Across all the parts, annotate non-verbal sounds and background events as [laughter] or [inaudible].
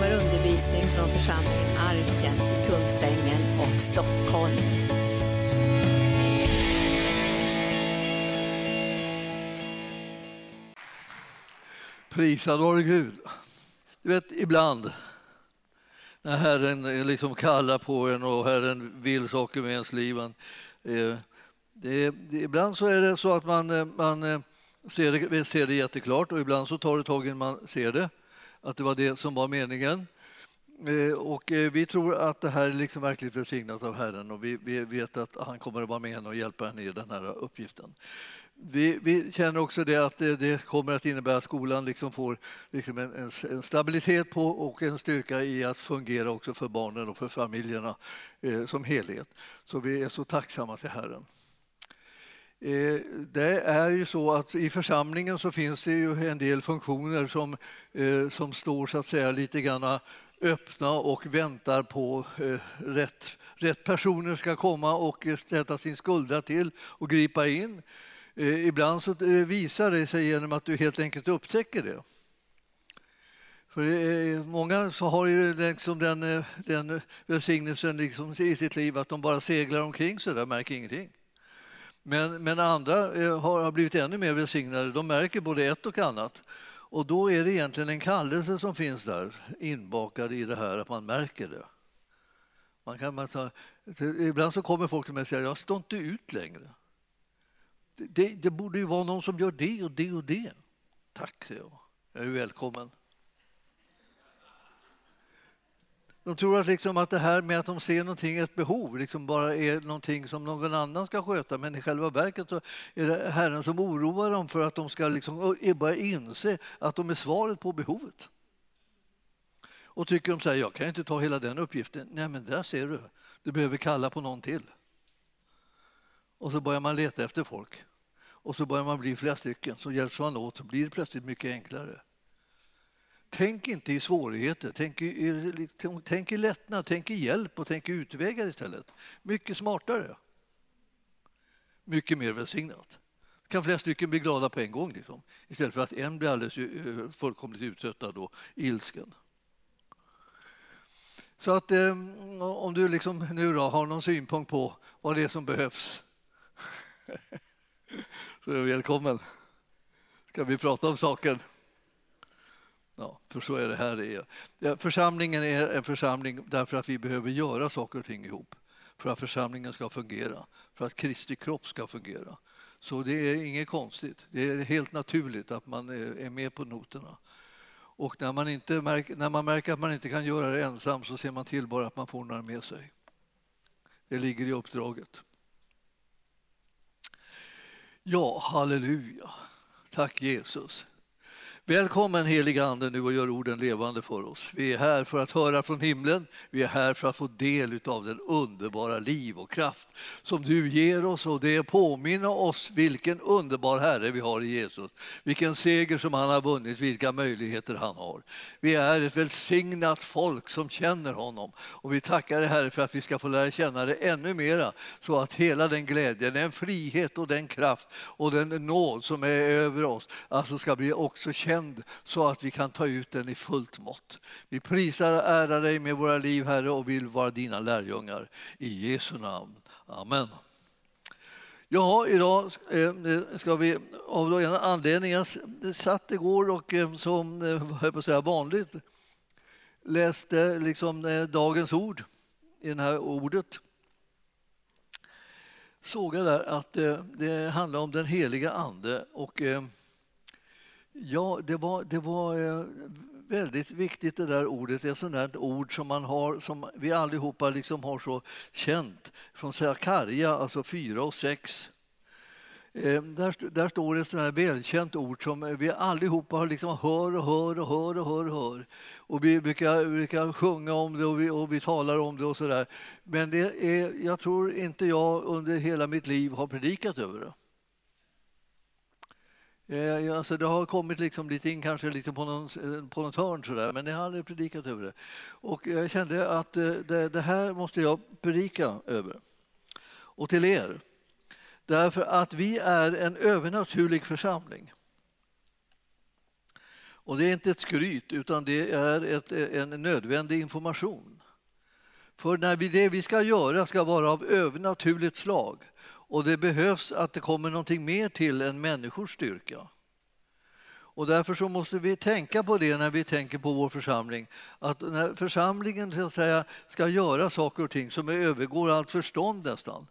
kommer undervisning från församlingen Arken i Kungsängen och Stockholm. Prisad vare Gud. Du vet, ibland när Herren liksom kallar på en och Herren vill saker med ens liv. Man, eh, det, det, ibland så är det så att man, eh, man eh, ser, det, ser det jätteklart och ibland så tar det tag innan man ser det, att det var det som var meningen. Eh, och eh, vi tror att det här är liksom verkligen välsignat av Herren och vi, vi vet att han kommer att vara med henne och hjälpa henne i den här uppgiften. Vi, vi, känner också det att det, det, kommer att innebära att skolan liksom får liksom en, en, en, stabilitet på och en styrka i att fungera också för barnen och för familjerna eh, som helhet. Så vi är så tacksamma till Herren. Eh, det är ju så att i församlingen så finns det ju en del funktioner som, eh, som står så att säga lite grann öppna och väntar på eh, rätt, rätt personer ska komma och sätta sin skuldra till och gripa in. Ibland så visar det sig genom att du helt enkelt upptäcker det. För många så har ju liksom den, den välsignelsen liksom i sitt liv att de bara seglar omkring så där märker ingenting. Men, men andra eh, har blivit ännu mer välsignade. De märker både ett och annat. Och då är det egentligen en kallelse som finns där inbakad i det här, att man märker det. Man kan, man ta, ibland så kommer folk till mig och säger jag står inte ut längre det, det, borde ju vara någon som gör det och det och det. Tack, säger jag. Jag är välkommen. De tror att, liksom att det här med att de ser någonting, ett behov, liksom bara är någonting som någon annan ska sköta. Men i själva verket så är det Herren som oroar dem för att de ska liksom börja inse att de är svaret på behovet. Och tycker de så här, jag kan inte ta hela den uppgiften. Nej, men där ser du. Du behöver kalla på någon till. Och så börjar man leta efter folk och så börjar man bli flera stycken, så hjälps man åt så blir det plötsligt mycket enklare. Tänk inte i svårigheter, tänk i, liksom, tänk i lättnad, tänk i hjälp och tänk i utvägar istället. Mycket smartare. Mycket mer välsignat. kan flera stycken bli glada på en gång liksom, istället för att en blir alldeles eh, fullkomligt uttröttad och ilsken. Så att eh, om du liksom nu då har någon synpunkt på vad det är som behövs [laughs] Så är välkommen. Ska vi prata om saken? Ja, för så är det här. Det är. Församlingen är en församling därför att vi behöver göra saker och ting ihop för att församlingen ska fungera, för att Kristi kropp ska fungera. Så det är inget konstigt. Det är helt naturligt att man är med på noterna. Och när man, inte märker, när man märker att man inte kan göra det ensam så ser man till bara att man får några med sig. Det ligger i uppdraget. Ja, halleluja. Tack Jesus. Välkommen helige Ande nu och gör orden levande för oss. Vi är här för att höra från himlen. Vi är här för att få del av den underbara liv och kraft som du ger oss och det påminner oss vilken underbar Herre vi har i Jesus. Vilken seger som han har vunnit, vilka möjligheter han har. Vi är ett välsignat folk som känner honom och vi tackar dig Herre för att vi ska få lära känna dig ännu mera så att hela den glädje, den frihet och den kraft och den nåd som är över oss alltså ska bli också känd känd så att vi kan ta ut den i fullt mått. Vi prisar och ärar dig med våra liv, Herre, och vill vara dina lärjungar. I Jesu namn. Amen. Ja, idag eh, ska vi av en anledning, jag satt igår och eh, som eh, jag på att säga, vanligt läste liksom dagens ord i det här ordet såg jag där att det handlar om den heliga Ande. Och Ja, det var, det var eh, väldigt viktigt det där ordet. Det är ett sånt ord som, man har, som vi allihopa liksom har så känt från Sakarja, alltså 4 och 6. Ehm, där, där står ett sånt här välkänt ord som vi allihopa har liksom hör och hör och hör och hör och hör. Och vi brukar, brukar sjunga om det och vi, och vi talar om det och sådär. Men det är, jag tror inte jag under hela mitt liv har predikat över det. Eh, alltså det har kommit liksom lite in kanske lite på, någon, eh, på något hörn sådär, men jag har aldrig predikat över det. Och jag kände att eh, det, det, här måste jag predika över. Och till er. Därför att vi är en övernaturlig församling. Och det är inte ett skryt, utan det är ett, eh, en nödvändig information. För när vi, det vi ska göra ska vara av övernaturligt slag och det behövs att det kommer någonting mer till än människors styrka. Och därför så måste vi tänka på det när vi tänker på vår församling. Att när församlingen så att säga, ska göra saker och ting som övergår allt förstånd nästan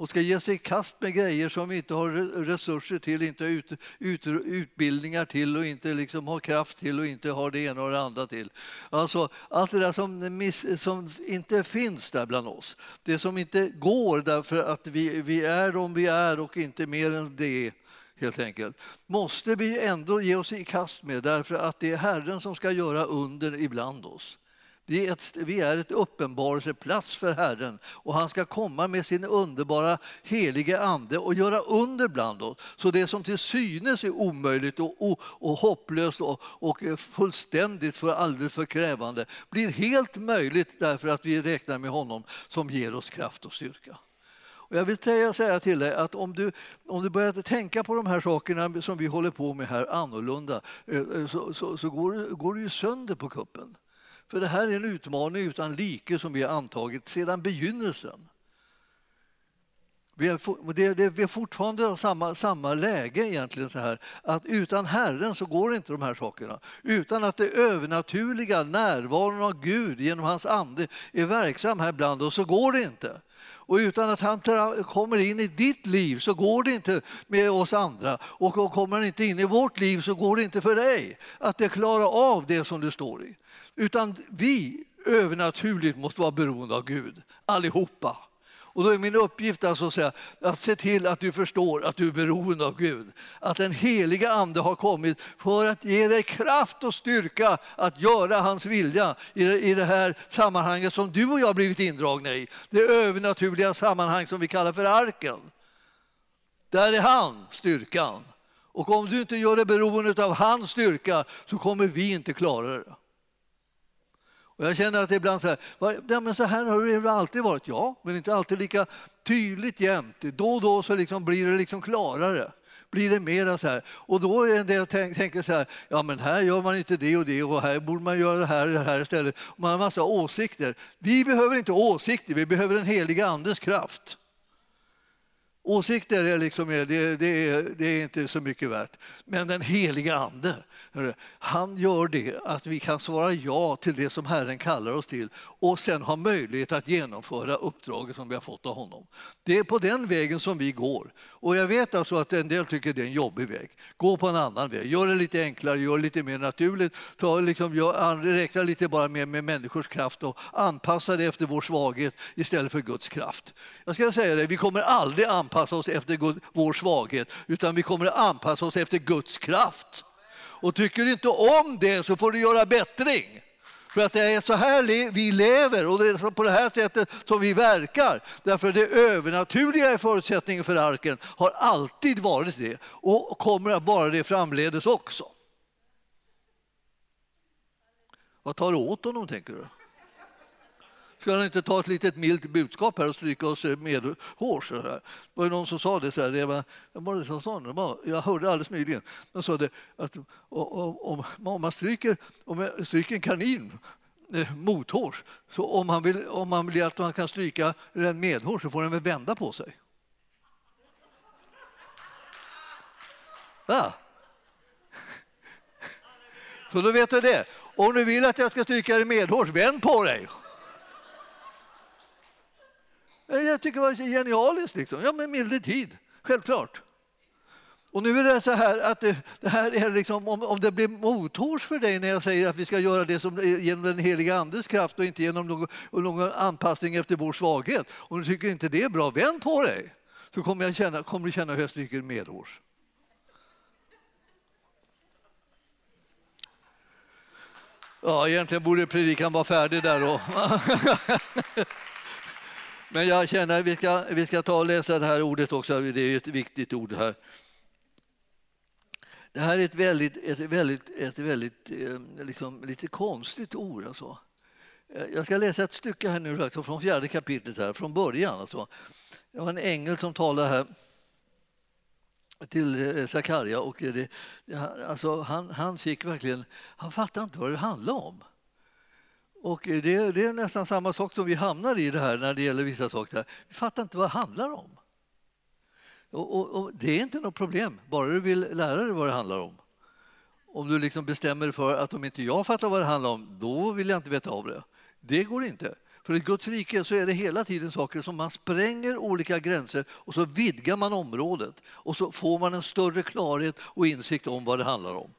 och ska ge sig i kast med grejer som vi inte har resurser till, inte har ut, ut, utbildningar till och inte liksom har kraft till och inte har det ena och det andra till. Alltså, allt det där som, miss, som inte finns där bland oss, det som inte går därför att vi, vi är de vi är och inte mer än det helt enkelt, måste vi ändå ge oss i kast med därför att det är Herren som ska göra under ibland oss. Vi är, ett, vi är ett uppenbarelseplats för Herren och han ska komma med sin underbara helige ande och göra under bland oss. Så det som till synes är omöjligt och, och, och hopplöst och, och fullständigt för alldeles för krävande blir helt möjligt därför att vi räknar med honom som ger oss kraft och styrka. Och jag vill säga till dig att om du, om du börjar tänka på de här sakerna som vi håller på med här annorlunda eh, eh, så, så, så går, går du ju sönder på kuppen. För det här är en utmaning utan like som vi har antagit sedan begynnelsen. Vi är, det, det, vi är fortfarande samma, samma läge egentligen så här att utan Herren så går inte de här sakerna. Utan att det övernaturliga, närvaron av Gud genom hans ande är verksam här bland oss så går det inte. Och utan att han kommer in i ditt liv så går det inte med oss andra. Och kommer han inte in i vårt liv så går det inte för dig att det klara av det som du står i. Utan vi övernaturligt måste vara beroende av Gud, allihopa. Och då är min uppgift alltså att, säga, att se till att du förstår att du är beroende av Gud. Att den heliga Ande har kommit för att ge dig kraft och styrka att göra hans vilja i det här sammanhanget som du och jag blivit indragna i. Det övernaturliga sammanhang som vi kallar för arken. Där är han, styrkan. Och om du inte gör det beroende av hans styrka så kommer vi inte klara det. Och jag känner att ibland så här, ja, men så här har det alltid varit. Ja, men inte alltid lika tydligt jämt. Då och då så liksom blir det liksom klarare. Blir det mera så här. Och då är det jag tänker så här, ja men här gör man inte det och det och här borde man göra det här och det här istället. Man har massa åsikter. Vi behöver inte åsikter, vi behöver den heliga andens kraft. Åsikter är, liksom, det, det, är, det är inte så mycket värt. Men den heliga Ande, han gör det att vi kan svara ja till det som Herren kallar oss till och sen ha möjlighet att genomföra uppdraget som vi har fått av honom. Det är på den vägen som vi går. Och jag vet alltså att en del tycker det är en jobbig väg. Gå på en annan väg. Gör det lite enklare, gör det lite mer naturligt. Ta, liksom, gör, räkna lite bara mer med människors kraft och anpassa det efter vår svaghet istället för Guds kraft. Jag ska säga det, vi kommer aldrig anpassa oss efter vår svaghet utan vi kommer anpassa oss efter Guds kraft. Och tycker du inte om det så får du göra bättring. För att det är så här vi lever och det är på det här sättet som vi verkar. Därför det övernaturliga är förutsättningen för arken, har alltid varit det och kommer att vara det framledes också. Vad tar du åt honom, tänker du? Ska han inte ta ett litet milt budskap här och stryka oss medhårs? Det var någon som sa det så här, det var, var det som sa det? jag hörde alldeles nyligen, de sa det att om, om man stryker, om man stryker en kanin eh, mothårs, så om man, vill, om man vill att man kan stryka den medhårs så får den väl vända på sig. Ja. Ah. [laughs] Så då vet du det. Om du vill att jag ska stryka dig medhårs, vänd på dig. Eh, jag tycker det var genialiskt. Liksom. Ja, men milde tid, självklart. Och nu är det så här att det, det här är liksom, om, om det blir mothårs för dig när jag säger att vi ska göra det som, eh, genom den heliga Andes kraft och inte genom någon, någon anpassning efter vår svaghet. Om du tycker inte det är bra, vänd på dig. Så kommer, jag känna, kommer du känna hur jag stryker medhårs. Ja, egentligen borde predikan vara färdig där då. [laughs] Men jag känner att vi ska, vi ska ta och läsa det här ordet också, det är ett viktigt ord här. Det här är ett väldigt, ett väldigt, ett väldigt eh, liksom, lite konstigt ord. Alltså. Eh, jag ska läsa ett stycke här nu alltså, från fjärde kapitlet, här, från början. Alltså. Det var en ängel som talade här. till eh, Zakaria och det, alltså han, han fick verkligen, han fattade inte vad det handlade om. Och eh, det, det, är nästan samma sak som vi hamnar i det här när det gäller vissa saker. Vi fattar inte vad det handlar om. Och, och, och Det är inte något problem, bara du vill lära dig vad det handlar om. Om du liksom bestämmer dig för att om inte jag fattar vad det handlar om, då vill jag inte veta av det. Det går inte. För i Guds rike så är det hela tiden saker som man spränger olika gränser och så vidgar man området och så får man en större klarhet och insikt om vad det handlar om.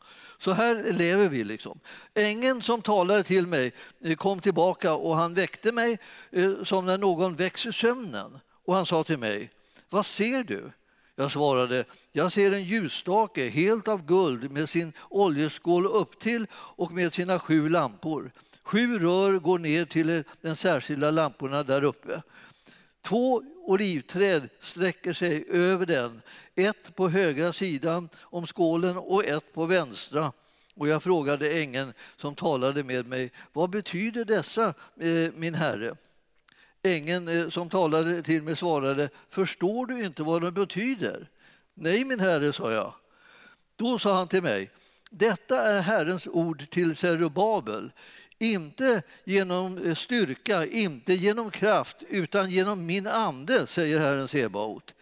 Så här lever vi. liksom. Ängeln som talade till mig eh, kom tillbaka och han väckte mig eh, som när någon väcks ur sömnen. Och han sa till mig, vad ser du? Jag svarade, jag ser en ljusstake helt av guld med sin oljeskål upp till och med sina sju lampor. Sju rör går ner till de särskilda lamporna där uppe. Två olivträd sträcker sig över den, ett på högra sidan om skålen och ett på vänstra. Och jag frågade ängeln som talade med mig, vad betyder dessa, eh, min herre? Ängeln eh, som talade till mig svarade, förstår du inte vad de betyder? Nej, min herre, sa jag. Då sa han till mig, detta är Herrens ord till Zerubabel. Inte genom eh, styrka, inte genom kraft, utan genom min ande, säger Herren Sebaot.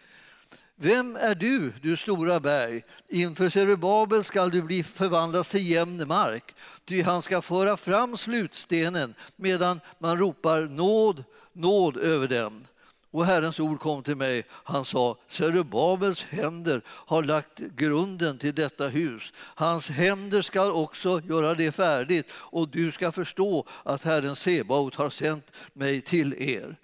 Vem är du, du stora berg? Inför Zerubabel skall du bli förvandlas till jämn mark, ty han ska föra fram slutstenen medan man ropar nåd, nåd över den. Och Herrens ord kom till mig. Han sa, Zerubabels händer har lagt grunden till detta hus. Hans händer ska också göra det färdigt och du ska förstå att Herren Sebaot har sänt mig till er.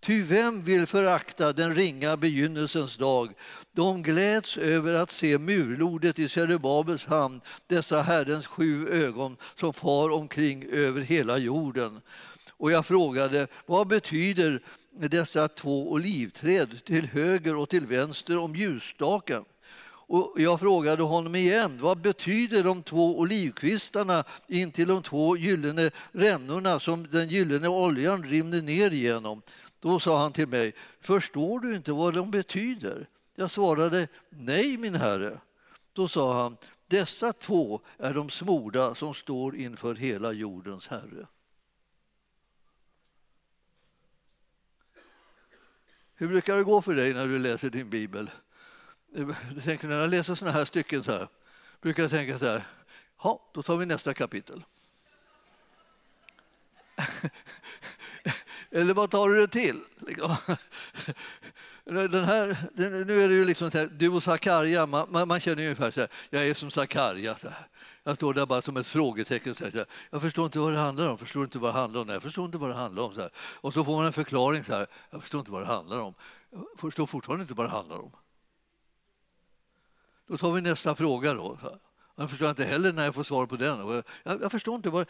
Ty vem vill förakta den ringa begynnelsens dag? De gläds över att se murlodet i Zerubabels hamn, dessa Herrens sju ögon som far omkring över hela jorden. Och jag frågade, vad betyder dessa två olivträd till höger och till vänster om ljusstaken? Och jag frågade honom igen, vad betyder de två olivkvistarna in till de två gyllene rännorna som den gyllene oljan rinner ner igenom? Då sa han till mig, förstår du inte vad de betyder? Jag svarade, nej min herre. Då sa han, dessa två är de smorda som står inför hela jordens herre. Hur brukar det gå för dig när du läser din bibel? Eh, jag tänker, när jag läser såna här stycken så här, brukar jag tänka så här, ja, då tar vi nästa kapitel. [laughs] Eller vad tar du det till? Liksom. [laughs] Den här, nu är det ju liksom så här, du och Sakarja, man, man, känner ungefär så här, jag är som Sakarja. Jag står där bara som ett frågetecken. Så här, jag förstår inte vad det handlar om. Förstår inte vad det handlar om. Nej, jag förstår inte vad det handlar om. Så här. Och så får man en förklaring. Så här, jag förstår inte vad det handlar om. Jag förstår fortfarande inte vad det handlar om. Då tar vi nästa fråga. då. Jag förstår inte heller när jag får svar på den. Jag, jag förstår inte vad...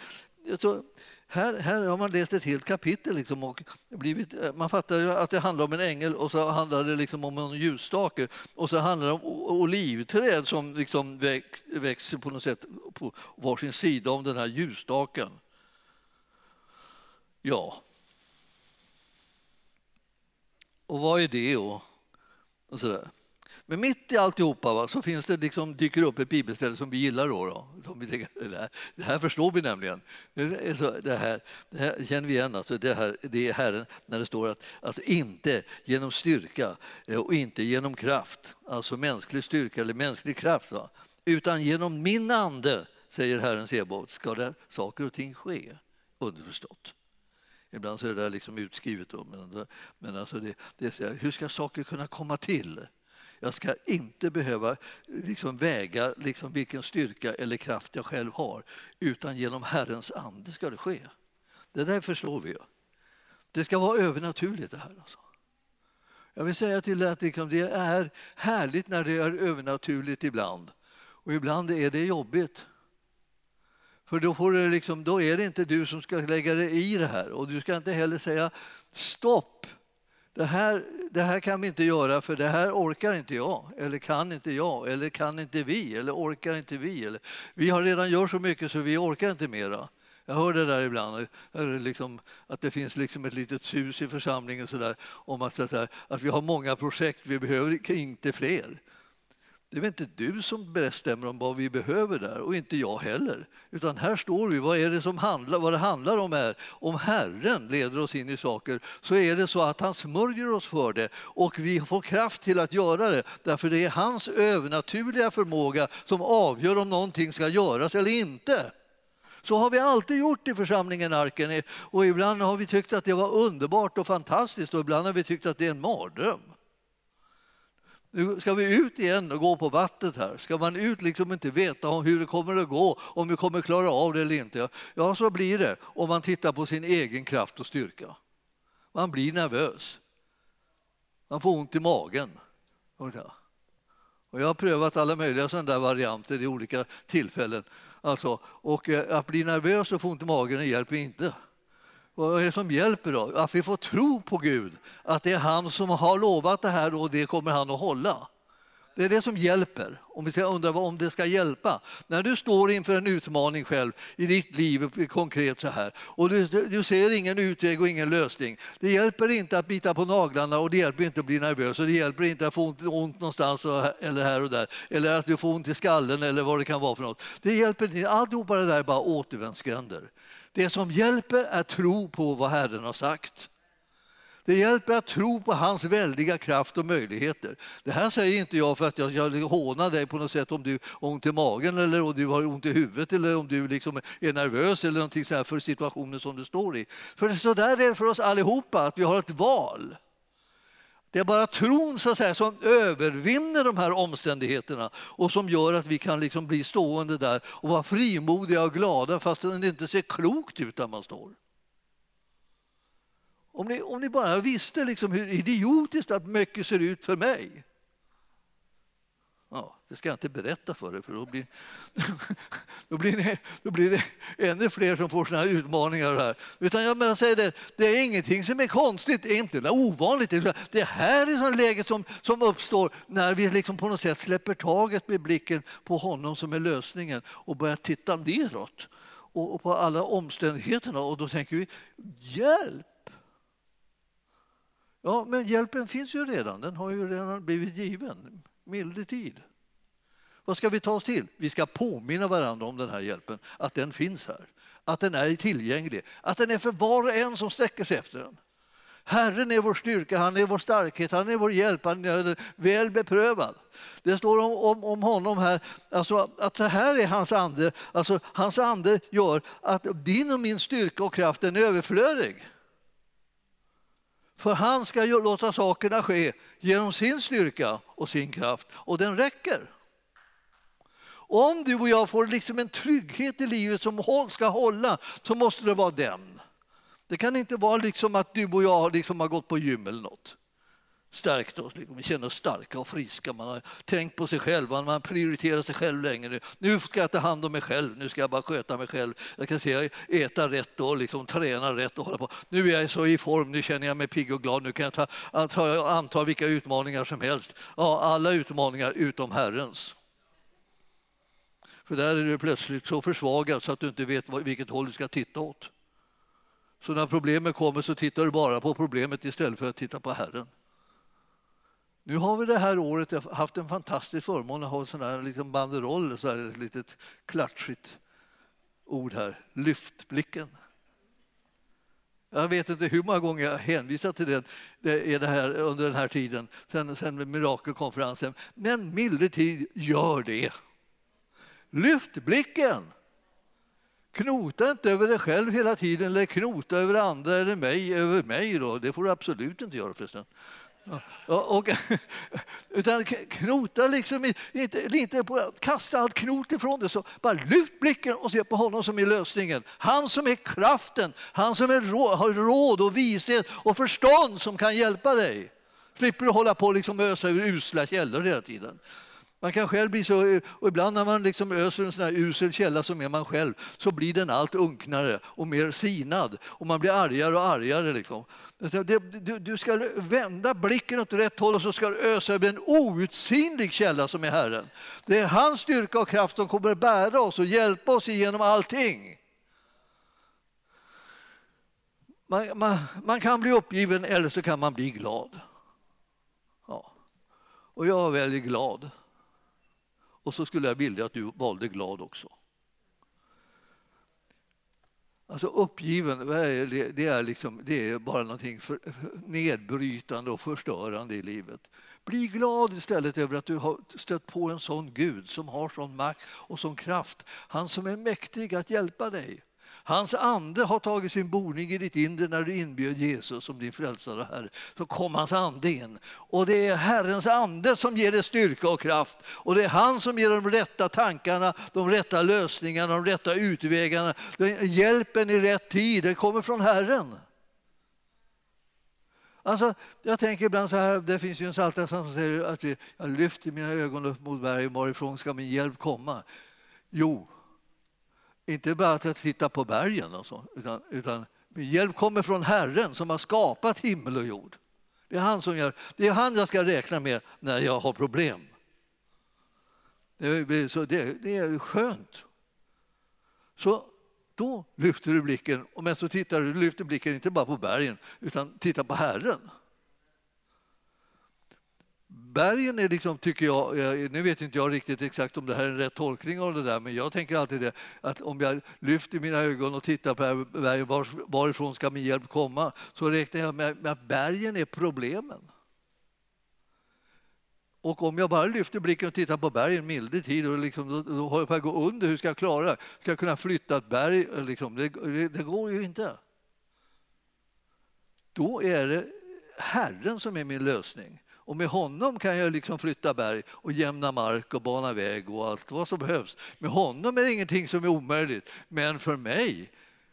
Så, här, här har man läst ett helt kapitel liksom och blivit, man fattar att det handlar om en ängel och så handlar det liksom om en ljusstake och så handlar det om olivträd som liksom väx, växer på något sätt på varsin sida om den här ljusstaken. Ja. Och vad är det? Och, och sådär. Men mitt i alltihopa va, så finns det liksom, dyker upp ett bibelställe som vi gillar. Då, då som vi tänker, det, här, det här förstår vi nämligen. Det, här, det här känner vi igen. Alltså, det, här, det är Herren när det står att alltså, inte genom styrka eh, och inte genom kraft, alltså mänsklig styrka eller mänsklig kraft, va, utan genom min ande, säger Herren Sebaot, ska det saker och ting ske. Underförstått. Ibland så är det där liksom utskrivet. Då, men, men alltså det, det, hur ska saker kunna komma till? Jag ska inte behöva liksom väga liksom vilken styrka eller kraft jag själv har utan genom Herrens ande ska det ske. Det där förstår vi. Det ska vara övernaturligt det här. Alltså. Jag vill säga till dig att liksom, det är härligt när det är övernaturligt ibland. Och ibland är det jobbigt. För då, får det liksom, då är det inte du som ska lägga dig i det här. Och du ska inte heller säga stopp det här, det här kan vi inte göra för det här orkar inte jag, eller kan inte jag, eller kan inte vi, eller orkar inte vi. Eller, vi har redan gjort så mycket så vi orkar inte mera. Jag hör det där ibland, eh, liksom, att det finns liksom ett litet sus i församlingen så där, om att, så där, att vi har många projekt, vi behöver inte fler. Det är väl inte du som bestämmer om vad vi behöver där och inte jag heller. Utan här står vi, vad är det som handlar, vad det handlar om är, om Herren leder oss in i saker så är det så att han smörjer oss för det och vi får kraft till att göra det därför det är hans övernaturliga förmåga som avgör om någonting ska göras eller inte. Så har vi alltid gjort i församlingen Arken och ibland har vi tyckt att det var underbart och fantastiskt och ibland har vi tyckt att det är en mardröm. Nu ska vi ut igen och gå på vattnet här. Ska man ut liksom inte veta hur det kommer att gå, om vi kommer klara av det eller inte? Ja, så blir det om man tittar på sin egen kraft och styrka. Man blir nervös. Man får ont i magen. Och jag har prövat alla möjliga sådana där varianter i olika tillfällen. Alltså, och eh, att bli nervös och få ont i magen hjälper inte. Vad är det som hjälper då? Att vi får tro på Gud, att det är han som har lovat det här och det kommer han att hålla. Det är det som hjälper, om vi ska undra om det ska hjälpa. När du står inför en utmaning själv i ditt liv, konkret så här, och du, du ser ingen utväg och ingen lösning. Det hjälper inte att bita på naglarna och det hjälper inte att bli nervös och det hjälper inte att få ont, ont någonstans eller här och där. Eller att du får ont i skallen eller vad det kan vara för något. Det hjälper inte, alltihopa det där är bara återvändsgränder. Det som hjälper är tro på vad Herren har sagt. Det hjälper att tro på hans väldiga kraft och möjligheter. Det här säger inte jag för att jag, jag hånar dig på något sätt om du har ont i magen eller om du har ont i huvudet eller om du liksom är nervös eller någonting så här för situationen som du står i. För så där är det för oss allihopa, att vi har ett val. Det är bara tron så att säga, som övervinner de här omständigheterna och som gör att vi kan liksom bli stående där och vara frimodiga och glada fast det inte ser klokt ut där man står. Om ni, om ni bara visste liksom hur idiotiskt att mycket ser ut för mig. Det ska jag inte berätta för er, för då blir, [laughs] då blir, det, då blir det ännu fler som får såna här utmaningar. Här. Utan jag menar, säger det, det är ingenting som är konstigt, inte ovanligt. Det här är läget som, som uppstår när vi liksom på något sätt släpper taget med blicken på honom som är lösningen och börjar titta neråt och, och på alla omständigheterna. Och då tänker vi, hjälp! Ja, men hjälpen finns ju redan. Den har ju redan blivit given. Milde tid. Vad ska vi ta oss till? Vi ska påminna varandra om den här hjälpen, att den finns här. Att den är tillgänglig, att den är för var och en som sträcker sig efter den. Herren är vår styrka, han är vår starkhet, han är vår hjälp, han är väl beprövad. Det står om, om, om honom här, alltså att så här är hans ande. Alltså, hans ande gör att din och min styrka och kraft är överflödig. För han ska låta sakerna ske genom sin styrka och sin kraft, och den räcker. Om du och jag får liksom en trygghet i livet som ska hålla så måste det vara den. Det kan inte vara liksom att du och jag liksom har gått på gym eller något stärkt oss. Liksom. Vi känner oss starka och friska. Man har tänkt på sig själv, man prioriterar sig själv längre. Nu ska jag ta hand om mig själv, nu ska jag bara sköta mig själv. Jag kan säga, äta rätt och liksom träna rätt och hålla på. Nu är jag så i form, nu känner jag mig pigg och glad. Nu kan jag ta, anta, anta vilka utmaningar som helst. Ja, alla utmaningar utom Herrens. För där är du plötsligt så försvagad så att du inte vet vilket håll du ska titta åt. Så när problemet kommer så tittar du bara på problemet istället för att titta på Herren. Nu har vi det här året haft en fantastisk förmån att ha en sån här liten banderoll, så här ett litet klatschigt ord här, Lyft blicken. Jag vet inte hur många gånger jag hänvisat till den det är det här, under den här tiden, sen, sen mirakelkonferensen. Men milde tid, gör det. Lyft blicken! Knota inte över dig själv hela tiden eller knota över andra eller mig över mig. Då. Det får du absolut inte göra förresten. Och, [laughs] utan knota liksom inte, inte på, kasta allt knot ifrån dig. Så bara lyft blicken och se på honom som är lösningen. Han som är kraften, han som är rå, har råd och vishet och förstånd som kan hjälpa dig. Slipper du hålla på och liksom ösa ur usla källor hela tiden. Man kan själv bli så, och ibland när man liksom öser en sån här usel källa som är man själv så blir den allt unknare och mer sinad och man blir argare och argare. Liksom. Du, ska vända blicken åt rätt håll och så ska du ösa över en outsinlig källa som är Herren. Det är hans styrka och kraft som kommer att bära oss och hjälpa oss igenom allting. Man, man, man kan bli uppgiven eller så kan man bli glad. Ja. Och jag väljer glad. Och så skulle jag vilja att du valde glad också. Alltså uppgiven, det är, liksom, det är bara någonting för, nedbrytande och förstörande i livet. Bli glad istället över att du har stött på en sån Gud som har sån makt och sån kraft. Han som är mäktig att hjälpa dig. Hans ande har tagit sin boning i ditt inre när du inbjöd Jesus som din frälsare och Herre. Så kom hans ande in. Och det är Herrens ande som ger dig styrka och kraft. Och det är han som ger de rätta tankarna, de rätta lösningarna, de rätta utvägarna. Hjälpen i rätt tid, den kommer från Herren. Alltså, jag tänker ibland så här, det finns ju en psaltare som säger att jag lyfter mina ögon upp mot bergen, varifrån ska min hjälp komma? Jo, inte bara att titta på bergen, och så, utan, utan min hjälp kommer från Herren som har skapat himmel och jord. Det är han som gör, det är han jag ska räkna med när jag har problem. Det, så det, det är skönt. Så då lyfter du blicken, men så tittar du, lyfter blicken inte bara på bergen utan tittar på Herren. Bergen är liksom, tycker jag, eh, nu vet inte jag riktigt exakt om det här är en rätt tolkning av det där, men jag tänker alltid det att om jag lyfter mina ögon och tittar på bergen, var, varifrån ska min hjälp komma? Så räknar jag med att bergen är problemen. Och om jag bara lyfter blicken och tittar på bergen milde tid, och liksom, då, då håller jag på att gå under. Hur ska jag klara det? Ska jag kunna flytta ett berg? Eh, liksom, det, det, det går ju inte. Då är det Herren som är min lösning. Och med honom kan jag liksom flytta berg och jämna mark och bana väg och allt vad som behövs. Med honom är det ingenting som är omöjligt. Men för mig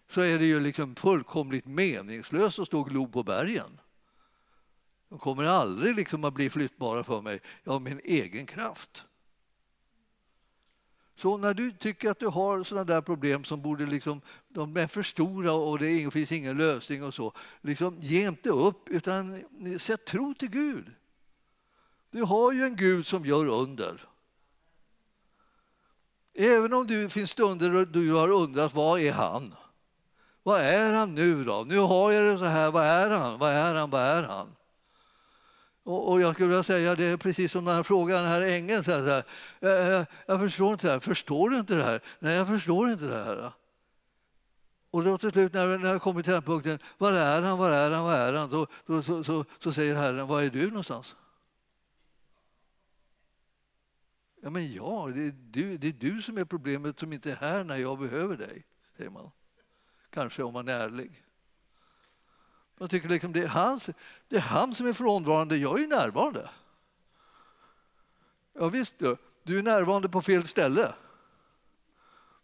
så är det ju liksom fullkomligt meningslöst att stå och glo på bergen. De kommer aldrig liksom att bli flyttbara för mig av min egen kraft. Så när du tycker att du har sådana där problem som borde liksom, de är för stora och det finns ingen lösning och så, liksom, ge inte upp utan sätt tro till Gud. Du har ju en Gud som gör under. Även om det finns stunder då du har undrat vad är han? Vad är han nu då? Nu har jag det så här, vad är han? Vad är han? Vad är han? Och, och jag skulle vilja säga, det är precis som den här frågan, den här ängeln. Så här, jag, jag, jag, förstår inte det här. Förstår du inte det här? Nej, jag förstår inte det här. Och då till slut när, när jag kommer till den punkten, var är han, var är han, var är han? Då, då så, så, så, säger Herren, var är du någonstans? Ja, men ja, det är, du, det är du som är problemet som inte är här när jag behöver dig, säger man. Kanske om man är ärlig. Man tycker liksom det, är han, det är han som är frånvarande, jag är närvarande. Ja, visst du, du är närvarande på fel ställe.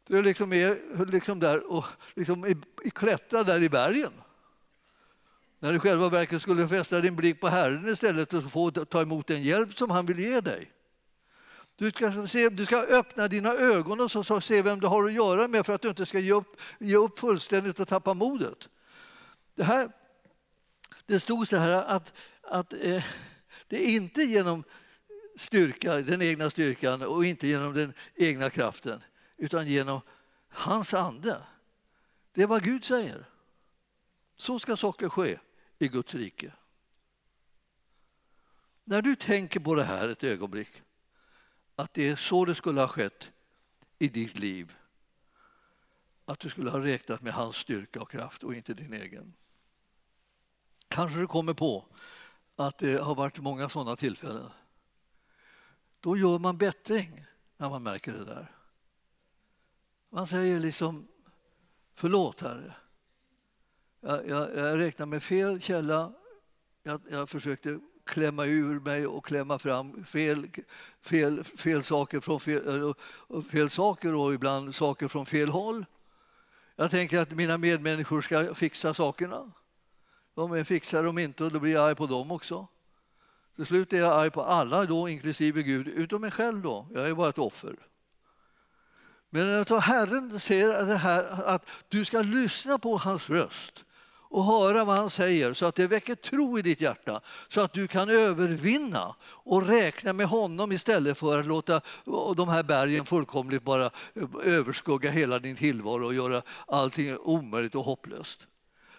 Du är liksom, är liksom där och liksom i, i klättrar där i bergen. När du själva verket skulle fästa din blick på Herren istället och få ta emot den hjälp som han vill ge dig. Du ska, se, du ska öppna dina ögon och så, så se vem du har att göra med för att du inte ska ge upp, ge upp fullständigt och tappa modet. Det, här, det stod så här att, att eh, det är inte genom styrka, den egna styrkan och inte genom den egna kraften utan genom hans ande. Det är vad Gud säger. Så ska saker ske i Guds rike. När du tänker på det här ett ögonblick att det är så det skulle ha skett i ditt liv. Att du skulle ha räknat med hans styrka och kraft och inte din egen. Kanske du kommer på att det har varit många sådana tillfällen. Då gör man bättring när man märker det där. Man säger liksom förlåt Herre. Jag, jag, jag räknade med fel källa. Jag, jag försökte klämma ur mig och klämma fram fel, fel, fel saker från fel, fel saker och ibland saker från fel håll. Jag tänker att mina medmänniskor ska fixa sakerna. De fixar dem inte och då blir jag arg på dem också. Till slut är jag arg på alla, då, inklusive Gud, utom mig själv. Då. Jag är bara ett offer. Men när Herren säger det här, att du ska lyssna på hans röst och höra vad han säger så att det väcker tro i ditt hjärta så att du kan övervinna och räkna med honom istället för att låta de här bergen fullkomligt bara överskugga hela din tillvaro och göra allting omöjligt och hopplöst.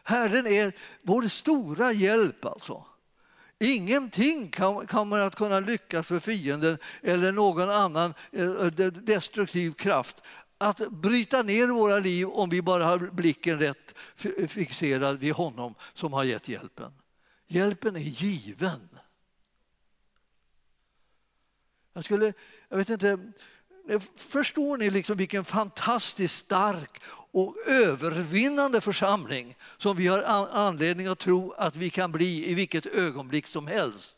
Herren är vår stora hjälp alltså Ingenting kommer att kunna lyckas för fienden eller någon annan eh, eh, destruktiv kraft att bryta ner våra liv om vi bara har blicken rätt fixerad vid honom som har gett hjälpen. Hjälpen är given. Jag skulle, jag vet inte, förstår ni liksom vilken fantastiskt stark och övervinnande församling som vi har anledning att tro att vi kan bli i vilket ögonblick som helst.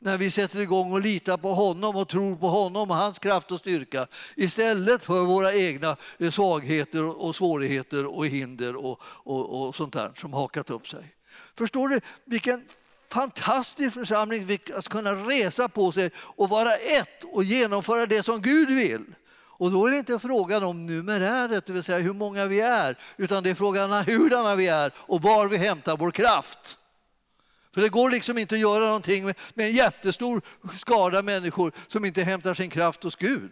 När vi sätter igång och litar på honom och tror på honom och hans kraft och styrka istället för våra egna eh, svagheter och svårigheter och hinder och, och, och sånt där som hakat upp sig. Förstår du vilken fantastisk församling att kunna resa på sig och vara ett och genomföra det som Gud vill. Och då är det inte frågan om numeräret, det vill säga hur många vi är, utan det är frågan om hurdana vi är och var vi hämtar vår kraft. För det går liksom inte att göra någonting med, med en jättestor skara människor som inte hämtar sin kraft hos Gud.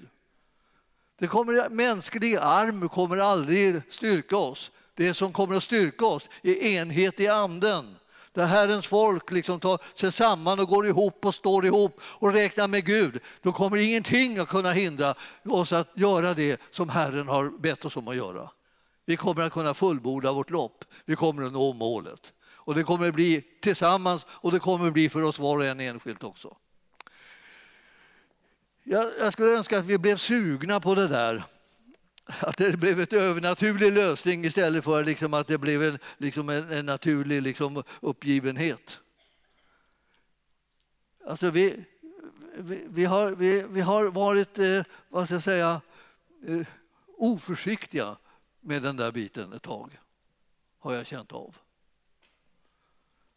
Det kommer, mänsklig arm kommer aldrig styrka oss. Det som kommer att styrka oss är enhet i anden där Herrens folk liksom tar sig samman och går ihop och står ihop och räknar med Gud, då kommer ingenting att kunna hindra oss att göra det som Herren har bett oss om att göra. Vi kommer att kunna fullborda vårt lopp, vi kommer att nå målet. Och det kommer att bli tillsammans och det kommer att bli för oss var och en enskilt också. Jag, jag skulle önska att vi blev sugna på det där att det blev en övernaturlig lösning istället för liksom att det blev en, liksom en, en naturlig liksom uppgivenhet. Alltså vi, vi, vi, har, vi, vi har varit eh, vad ska jag säga, eh, oförsiktiga med den där biten ett tag, har jag känt av.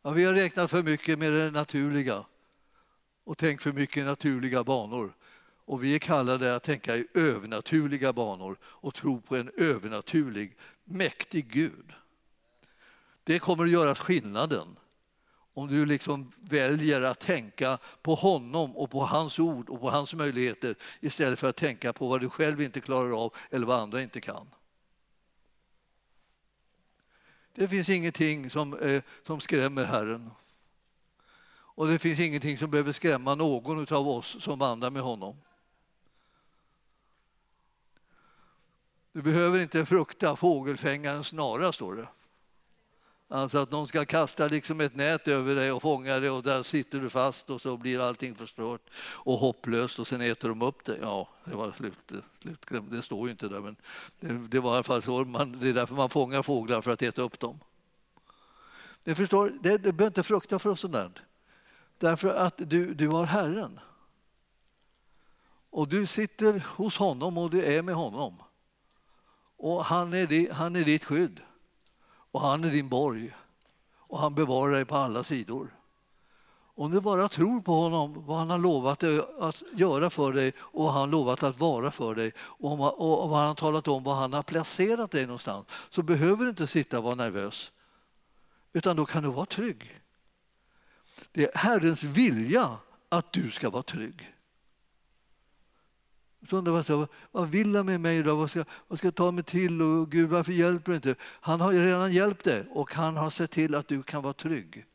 Ja, vi har räknat för mycket med det naturliga och tänkt för mycket i naturliga banor. Och vi är kallade att tänka i övernaturliga banor och tro på en övernaturlig, mäktig Gud. Det kommer att göra skillnaden om du liksom väljer att tänka på honom och på hans ord och på hans möjligheter istället för att tänka på vad du själv inte klarar av eller vad andra inte kan. Det finns ingenting som, eh, som skrämmer Herren. Och det finns ingenting som behöver skrämma någon av oss som vandrar med honom. Du behöver inte frukta fågelfängaren snara, står det. Alltså att någon ska kasta liksom ett nät över dig och fånga dig och där sitter du fast och så blir allting förstört och hopplöst och sen äter de upp dig. Ja, det var slut. slut det står ju inte där men det, det var i alla fall så. Man, det är därför man fångar fåglar för att äta upp dem. Ni förstår, det, du behöver inte frukta för sånt där. Därför att du, du har Herren. Och du sitter hos honom och du är med honom. Och han är, han är ditt skydd och han är din borg och han bevarar dig på alla sidor. Om du bara tror på honom, vad han har lovat att göra för dig och vad han har lovat att vara för dig och vad han har talat om var han har placerat dig någonstans så behöver du inte sitta och vara nervös utan då kan du vara trygg. Det är Herrens vilja att du ska vara trygg. Så undrar vad vill han med mig då? Vad ska, vad ska jag ta mig till? Och Gud, varför hjälper du inte? Han har ju redan hjälpt dig och han har sett till att du kan vara trygg.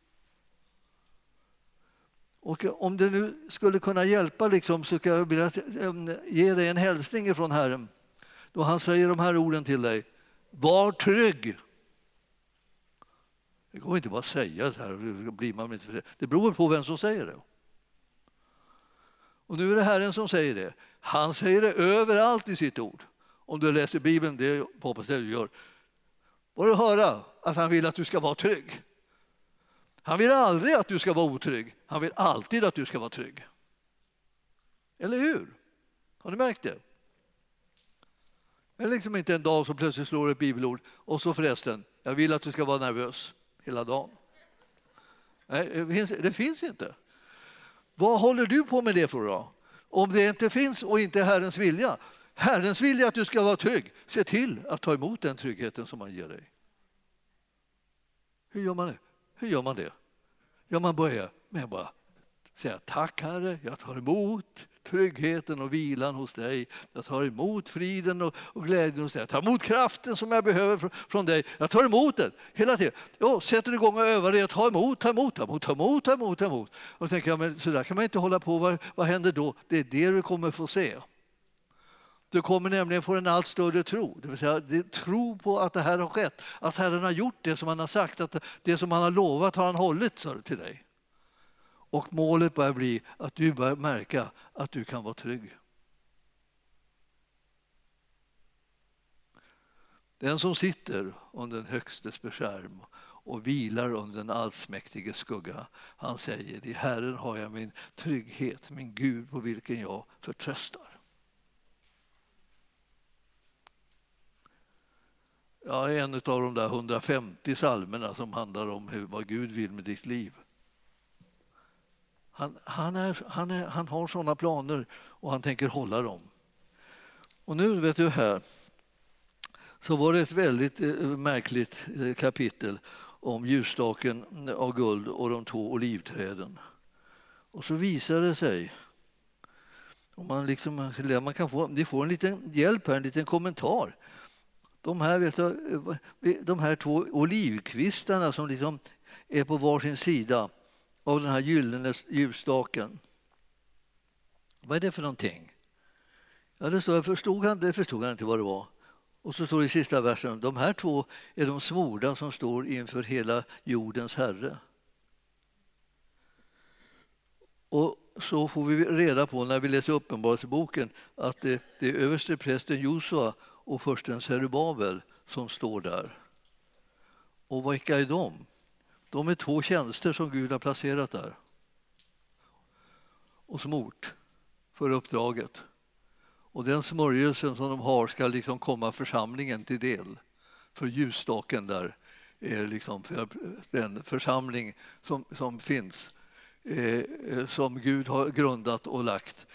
Och om det nu skulle kunna hjälpa liksom, så ska jag vilja ge dig en hälsning från Herren. Då han säger de här orden till dig. Var trygg. Det går inte bara att säga det här. Blir man inte det beror på vem som säger det. Och nu är det Herren som säger det. Han säger det överallt i sitt ord. Om du läser Bibeln, det hoppas jag du gör, får du höra att han vill att du ska vara trygg. Han vill aldrig att du ska vara otrygg. Han vill alltid att du ska vara trygg. Eller hur? Har ni märkt det? Det är liksom inte en dag som plötsligt slår ett bibelord och så förresten, jag vill att du ska vara nervös hela dagen. Nej, det finns, det finns inte. Vad håller du på med det för då? Om det inte finns och inte är Herrens vilja. Herrens vilja att du ska vara trygg. Se till att ta emot den tryggheten som han ger dig. Hur gör man det? Hur gör man det? Ja, man börjar med att bara Säga tack Herre, jag tar emot tryggheten och vilan hos dig. Jag tar emot friden och, och glädjen hos dig. Jag tar emot kraften som jag behöver från dig. Jag tar emot den hela tiden. Jag sätter igång och övar det. att ta emot, ta emot, ta emot, ta emot, ta emot. Ta emot. Och tänker jag, men så där kan man inte hålla på. Vad, vad händer då? Det är det du kommer få se. Du kommer nämligen få en allt större tro. Det vill säga det, tro på att det här har skett. Att Herren har gjort det som han har sagt. Att det som han har lovat har han hållit till dig. Och målet börjar bli att du börjar märka att du kan vara trygg. Den som sitter under den högstes beskärm och vilar under den allsmäktiges skugga, han säger i Herren har jag min trygghet, min Gud på vilken jag förtröstar. Ja, en av de där 150 salmerna som handlar om hur, vad Gud vill med ditt liv. Han, han, är, han, är, han har sådana planer och han tänker hålla dem. Och nu, vet du här, så var det ett väldigt eh, märkligt eh, kapitel om ljusstaken eh, av guld och de två olivträden. Och så visar det sig och man, liksom, man kan få, ni får en liten hjälp här, en liten kommentar. De här, vet du, de här två olivkvistarna som liksom är på varsin sida av den här gyllene ljusstaken. Vad är det för någonting? Ja, det, står, förstod han, det förstod han inte vad det var. Och så står det i sista versen, de här två är de smorda som står inför hela jordens Herre. Och så får vi reda på när vi läser Uppenbarelseboken att det, det är överste prästen Josua och försten Serubabel som står där. Och vilka är de? De är två tjänster som Gud har placerat där och som ort, för uppdraget. Och den smörjelsen som de har ska liksom komma församlingen till del. För ljusstaken där är liksom för den församling som, som finns eh, eh som Gud har grundat och lagt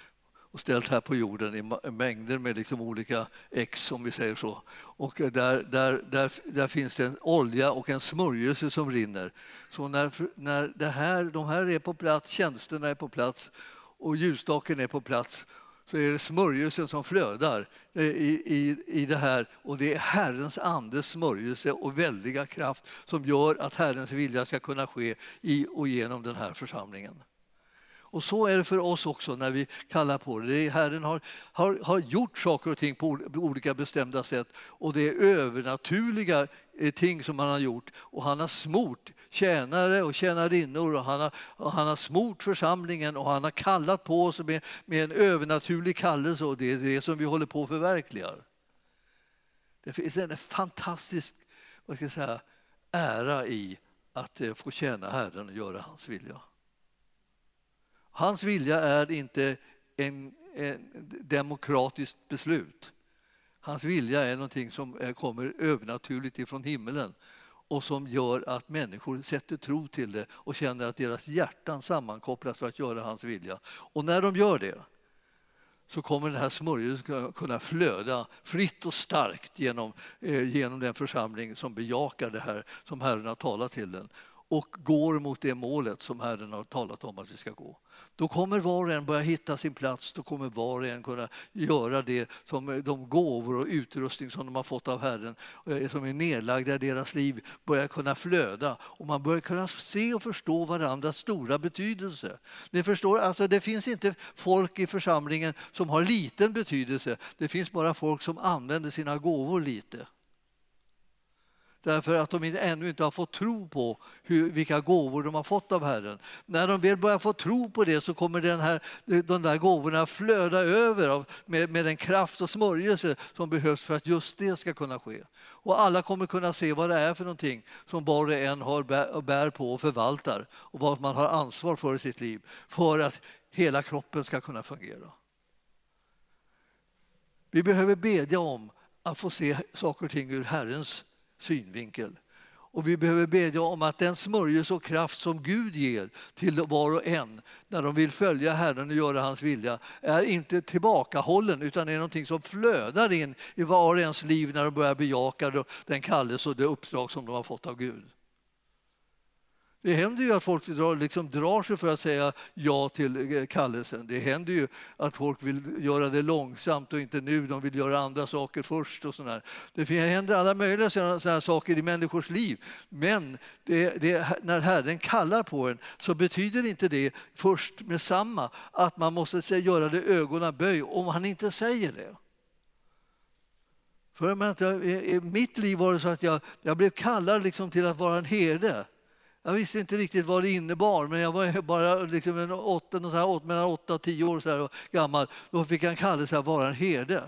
och ställt här på jorden i mängder med liksom olika ex, om vi säger så. Och eh, där, där, där, där finns det en olja och en smörjelse som rinner. Så när, när det här, de här är på plats, tjänsterna är på plats och ljusstaken är på plats så är det smörjelsen som flödar eh, i, i, i det här. Och det är Herrens andes smörjelse och väldiga kraft som gör att Herrens vilja ska kunna ske i och genom den här församlingen. Och så är det för oss också när vi kallar på det. Herren har, har, har gjort saker och ting på olika bestämda sätt och det är övernaturliga eh, ting som han har gjort och han har smort tjänare och tjänarinnor och han har, och han har smort församlingen och han har kallat på oss med, med en övernaturlig kallelse och det är det som vi håller på att förverkliga. Det finns en fantastisk vad ska jag säga, ära i att eh, få tjäna Herren och göra hans vilja. Hans vilja är inte en, en demokratiskt beslut. Hans vilja är någonting som kommer övernaturligt ifrån himmelen och som gör att människor sätter tro till det och känner att deras hjärtan sammankopplas för att göra hans vilja. Och när de gör det så kommer den här smörjelsen kunna flöda fritt och starkt genom, eh, genom den församling som bejakar det här som Herren har talat till den och går mot det målet som Herren har talat om att vi ska gå. Då kommer var och en börja hitta sin plats, då kommer var och en kunna göra det som eh, de gåvor och utrustning som de har fått av Herren, eh, som är nedlagda i deras liv, börjar kunna flöda. Och man börjar kunna se och förstå varandras stora betydelse. Ni förstår, alltså det finns inte folk i församlingen som har liten betydelse, det finns bara folk som använder sina gåvor lite därför att de ännu inte har fått tro på hur, vilka gåvor de har fått av Herren. När de väl börjar få tro på det så kommer den här, de där gåvorna flöda över av, med, med den kraft och smörjelse som behövs för att just det ska kunna ske. Och alla kommer kunna se vad det är för någonting som var och en har bär, bär på och förvaltar och vad man har ansvar för i sitt liv för att hela kroppen ska kunna fungera. Vi behöver bedja om att få se saker och ting ur Herrens synvinkel. Och vi behöver bedja om att den smörjelse och kraft som Gud ger till var och en när de vill följa Herren och göra hans vilja är inte tillbakahållen utan är någonting som flödar in i var och ens liv när de börjar bejaka den kallelse och det uppdrag som de har fått av Gud. Det händer ju att folk drar, liksom drar sig för att säga ja till eh, kallelsen. Det händer ju att folk vill göra det långsamt och inte nu, de vill göra andra saker först. och sådär. Det händer alla möjliga sådana saker i människors liv. Men det, det, när Herren kallar på en så betyder inte det först med samma att man måste göra det ögonen böj om han inte säger det. För I mitt liv var det så att jag, jag blev kallad liksom till att vara en herde. Jag visste inte riktigt vad det innebar, men jag var bara liksom en åtta, mellan åtta och tio år så här gammal. Då fick jag en kallelse att vara en herde.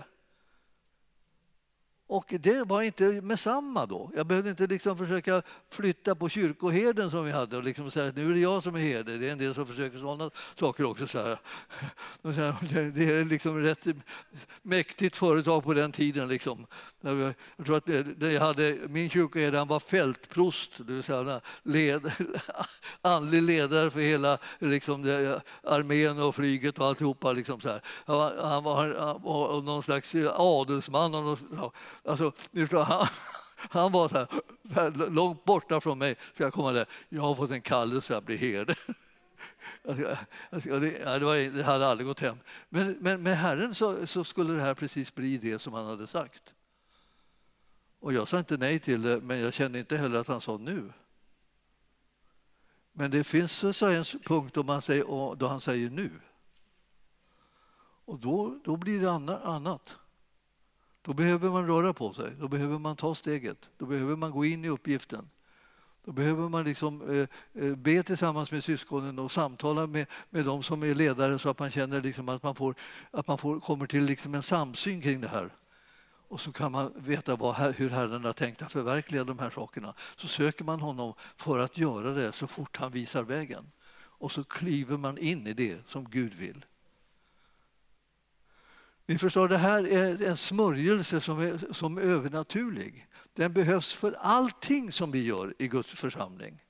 Och det var inte med samma då. Jag behövde inte liksom försöka flytta på kyrkoherden som vi hade och liksom säga att nu är det jag som är herde. Det är en del som försöker sådana saker också. Så här. [laughs] Det är liksom rätt mäktigt företag på den tiden. Liksom. Jag tror att jag hade, min kyrkoherde han var fältprost, det vill säga led, [laughs] andlig ledare för hela liksom, armén och flyget och alltihopa. Liksom så här. Han, var, han, var, han var någon slags adelsman. Och någon, Alltså, han, han var så här, så här, långt borta från mig. Så jag komma där. Jag har fått en kallelse att bli herde. Alltså, det, det, var, det hade aldrig gått hem. Men, men med Herren så, så, skulle det här precis bli det som han hade sagt. Och jag sa inte nej till det, men jag kände inte heller att han sa nu. Men det finns så en punkt då, man säger, då han säger nu. Och då, då blir det annat. Då behöver man röra på sig, då behöver man ta steget, då behöver man gå in i uppgiften. Då behöver man liksom, eh, eh be tillsammans med syskonen och samtala med, med de som är ledare så att man känner liksom att man, får, att man får, kommer till liksom en samsyn kring det här. Och så kan man veta vad, hur Herren har tänkt att förverkliga de här sakerna. Så söker man honom för att göra det så fort han visar vägen. Och så kliver man in i det som Gud vill. Ni förstår, det här är en smörjelse som är, som är övernaturlig. Den behövs för allting som vi gör i Guds församling.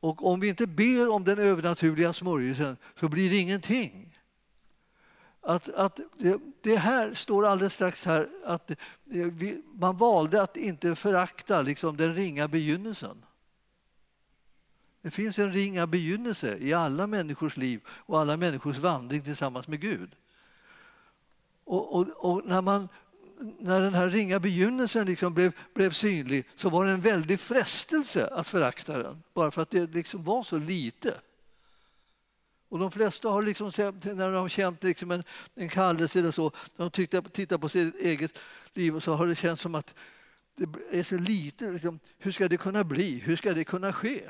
Och om vi inte ber om den övernaturliga smörjelsen så blir det ingenting. Att, att det, det, här står alldeles strax här att eh, vi, man valde att inte förakta liksom den ringa begynnelsen. Det finns en ringa begynnelse i alla människors liv och alla människors vandring tillsammans med Gud. Och, och, och, när, man, när den här ringa begynnelsen liksom blev, blev synlig så var det en väldig frestelse att förakta den, bara för att det liksom var så lite. Och de flesta har liksom, när de har känt liksom en, en kallelse eller så, när de tittar, tittar på sitt eget liv så har det känts som att det är så lite. Liksom, hur ska det kunna bli? Hur ska det kunna ske?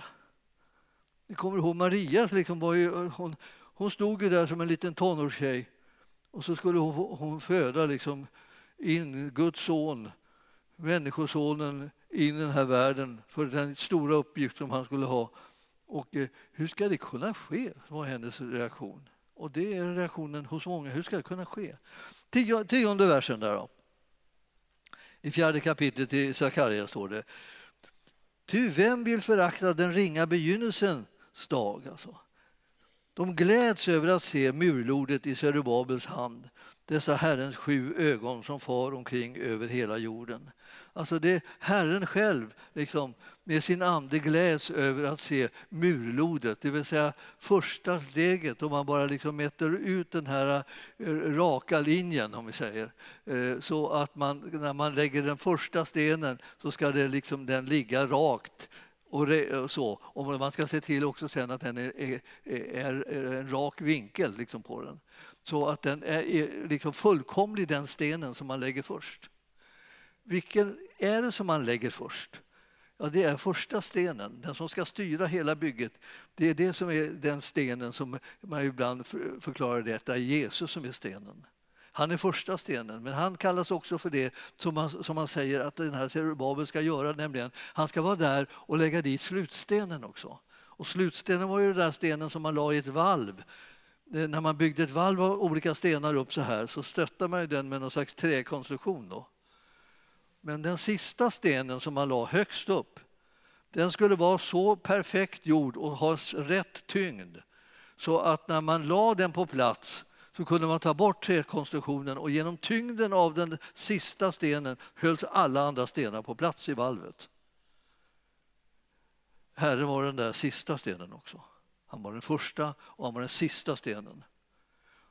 Ni kommer ihåg Maria, liksom var ju, hon, hon stod ju där som en liten tonårstjej och så skulle hon, hon föda liksom in Guds son, Människosonen, in i den här världen för den stora uppgift som han skulle ha. Och eh, hur ska det kunna ske? var hennes reaktion. Och det är reaktionen hos många. Hur ska det kunna ske? Tio, tionde versen där då. I fjärde kapitlet i Sakarja står det. Ty vem vill förakta den ringa begynnelsens dag? Alltså? De gläds över att se murlordet i Serubabels hand, dessa Herrens sju ögon som far omkring över hela jorden. Alltså det är Herren själv liksom, med sin ande gläds över att se murlodet, det vill säga första steget om man bara liksom mäter ut den här eh, raka linjen, om vi säger. Eh, så att man, när man lägger den första stenen så ska det liksom den ligga rakt och, så. Och man ska se till också sen att den är, är, är, är en rak vinkel liksom på den. Så att den är liksom fullkomlig, den stenen som man lägger först. Vilken är det som man lägger först? Ja, det är första stenen, den som ska styra hela bygget. Det är det som är den stenen som man ibland förklarar detta, det är Jesus som är stenen. Han är första stenen, men han kallas också för det som man, som man säger att den här Zerubabel ska göra, nämligen han ska vara där och lägga dit slutstenen också. Och slutstenen var ju den där stenen som man la i ett valv. Eh, när man byggde ett valv av olika stenar upp så här så stöttade man den med någon slags träkonstruktion. Då. Men den sista stenen som man la högst upp, den skulle vara så perfekt gjord och ha rätt tyngd så att när man la den på plats så kunde man ta bort träkonstruktionen och genom tyngden av den sista stenen hölls alla andra stenar på plats i valvet. Herren var den där sista stenen också. Han var den första och han var den sista stenen.